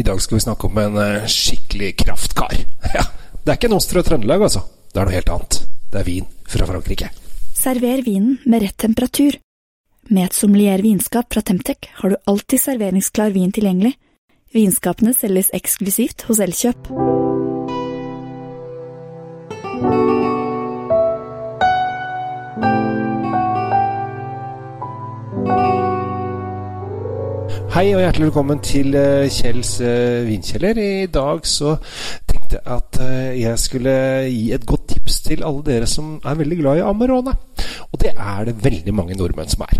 I dag skal vi snakke om en eh, skikkelig kraftkar. Ja, Det er ikke en ost fra Trøndelag, altså. Det er noe helt annet. Det er vin fra Frankrike. Server vinen med rett temperatur. Med et sommelier vinskap fra Temtec har du alltid serveringsklar vin tilgjengelig. Vinskapene selges eksklusivt hos Elkjøp. Hei og hjertelig velkommen til eh, Kjells eh, vinkjeller. I dag så tenkte jeg at eh, jeg skulle gi et godt tips til alle dere som er veldig glad i Amarone. Og det er det veldig mange nordmenn som er.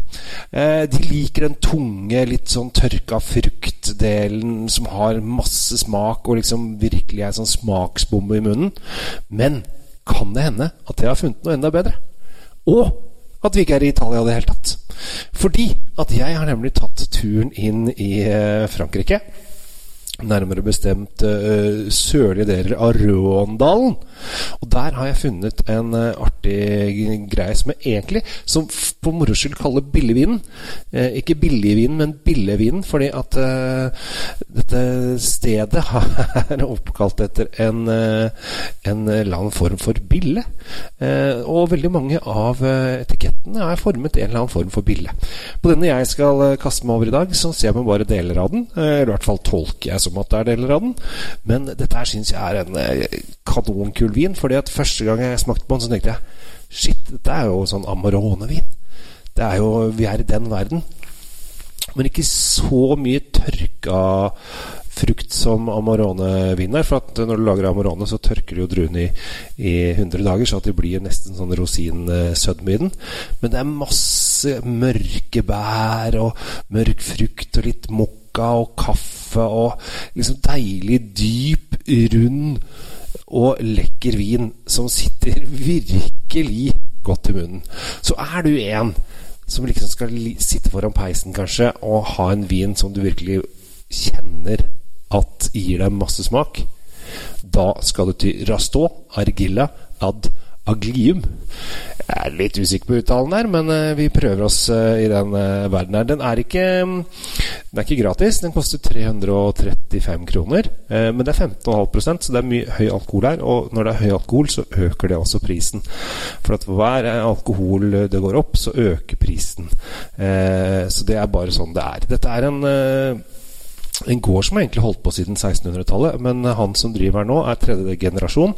De liker den tunge, litt sånn tørka fruktdelen som har masse smak og liksom virkelig er sånn smaksbombe i munnen. Men kan det hende at jeg har funnet noe enda bedre? Og at vi ikke er i Italia i det hele tatt. Fordi at jeg har nemlig tatt turen inn i eh, Frankrike. Nærmere bestemt uh, sørlige deler av Råndalen. Og der har jeg funnet en uh, artig greie som jeg egentlig, som på moro skyld kaller billigvinen. Uh, ikke billigvinen, men billigvinen, fordi at dette stedet er oppkalt etter en, en eller annen form for bille. og veldig mange av etikettene er formet en eller annen form for bille. På denne jeg skal kaste meg over i dag, så ser jeg meg bare deler av den. eller i hvert fall tolker jeg som at det er deler av den. Men dette her syns jeg er en kanonkul vin. fordi at første gang jeg smakte på den, så tenkte jeg shit, dette er jo sånn Amarone-vin. Det er jo, Vi er i den verden. Men ikke så mye tørka frukt som Amarone-vin er. For at når du lager Amarone, så tørker du jo druene i, i 100 dager, så at det blir nesten sånn rosinsødme i den. Men det er masse mørke bær og mørk frukt og litt mokka og kaffe og liksom deilig, dyp, rund og lekker vin som sitter virkelig godt i munnen. Så er du en som liksom skal sitte foran peisen kanskje og ha en vin som du virkelig kjenner at gir deg masse smak, da skal du til Rastå Argilla ad Aglium. Jeg er litt usikker på uttalen her, men uh, vi prøver oss uh, i den uh, verden her. Den er ikke Den er ikke gratis. Den koster 335 kroner. men det er 15,5% så det er mye høy alkohol her. Og når det er høy alkohol, så øker det også prisen. For at hver alkohol det går opp, så øker prisen. så det er bare sånn det er. Dette er en en gård som har egentlig holdt på siden 1600-tallet, men han som driver her nå, er tredje generasjon.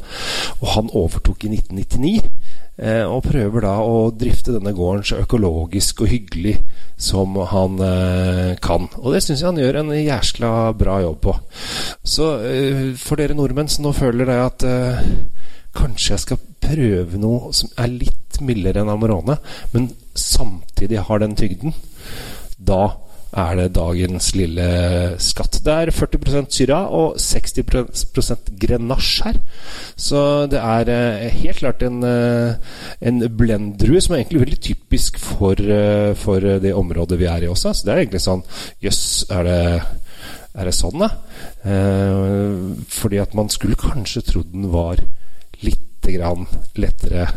Og han overtok i 1999. Eh, og prøver da å drifte denne gården så økologisk og hyggelig som han eh, kan. Og det syns jeg han gjør en jæskla bra jobb på. Så eh, for dere nordmenn som nå føler det at eh, kanskje jeg skal prøve noe som er litt mildere enn Amorone, men samtidig har den tygden, da er det dagens lille skatt. Det er 40% syra og 60 grenasje her. Så det er eh, helt klart en, eh, en blendrue som er egentlig veldig typisk for, eh, for, det området vi er i også. Så det er egentlig sånn Jøss, yes, er, er, det sånn, da? Eh, fordi at man skulle kanskje trodd den var litt grann lettere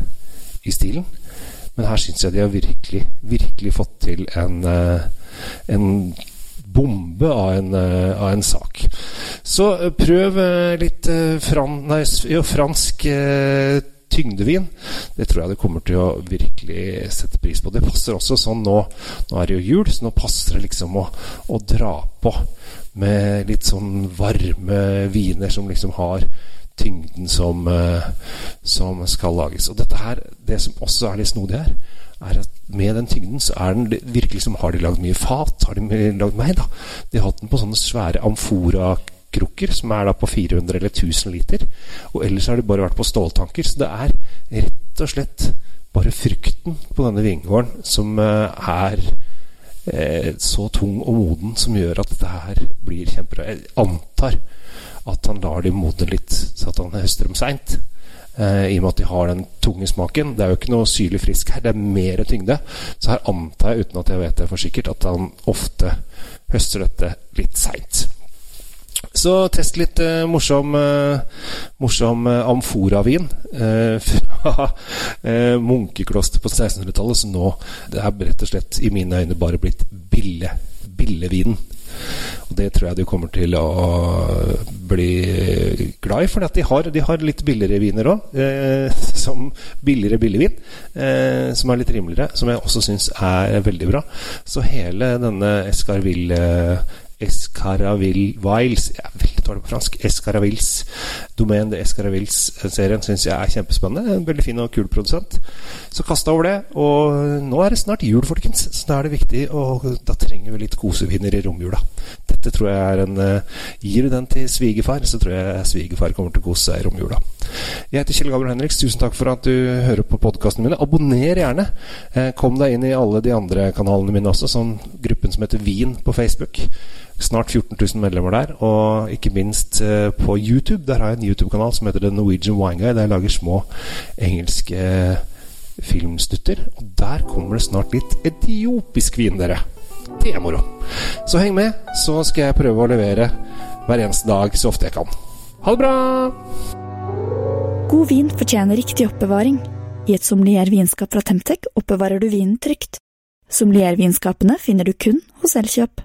i stilen. Men her syns jeg de har virkelig, virkelig fått til en uh, en bombe av en, uh, av en sak. Så uh, prøv uh, litt fran, nei, fransk tyngdevin. Det tror jeg det kommer til å virkelig sette pris på. Det passer også sånn nå Nå er det jo jul, så nå passer det liksom å, å dra på med litt sånn varme viner som liksom har tyngden som, som skal lages. Og dette her, det som også er litt snodig her, er at med den tyngden så er den virkelig som Har de lagd mye fat? Har de lagd meg, da? De har hatt den på sånne svære amforakrukker, som er da på 400 eller 1000 liter. Og ellers har de bare vært på ståltanker. Så det er rett og slett bare frukten på denne vingården som uh, er uh, så tung og moden, som gjør at dette her blir kjempebra. Jeg antar at han lar de modne litt, så at han høster dem seint. Eh, I og med at de har den tunge smaken. Det er jo ikke noe syrlig frisk her, det er mer tyngde. Så her antar jeg, uten at jeg vet det for sikkert, at han ofte høster dette litt seint. Så test litt eh, morsom, eh, morsom eh, amforavin eh, fra eh, munkekloster på 1600-tallet, Så nå det er rett og slett i mine øyne bare blitt bille, billevinen. Og det tror jeg du kommer til å bli glad i, for de har, de har litt billigere viner òg. Eh, som billigere billigvin, eh, som er litt rimeligere, som jeg også syns er veldig bra. Så hele denne Escarville Escaraville-Viles Jeg er veldig dårlig på fransk. Escaravils Domaine de Escaravils-serien syns jeg er kjempespennende. En veldig fin og kul produsent. Så kasta over det. Og nå er det snart jul, folkens. Så da er det viktig, og da trenger vi litt koseviner i romjula. Dette tror jeg er en uh, Gir du den til svigerfar, så tror jeg svigerfar kommer til å kose seg i romjula. Jeg heter Kjell Gabriel Henriks. Tusen takk for at du hører på podkastene mine. Abonner gjerne. Eh, kom deg inn i alle de andre kanalene mine også, sånn gruppen som heter Wien på Facebook. Snart 14 000 medlemmer der. Og ikke minst eh, på YouTube. Der har jeg en YouTube-kanal som heter The Norwegian Wine Guy, der jeg lager små engelske eh, filmstutter. Og der kommer det snart litt etiopisk vin, dere. Det er moro. Så heng med, så skal jeg prøve å levere hver eneste dag så ofte jeg kan. Ha det bra! God vin fortjener riktig oppbevaring. I et sommelier vinskap fra Temtec oppbevarer du vinen trygt. Sommeliervinskapene finner du kun hos Elkjøp.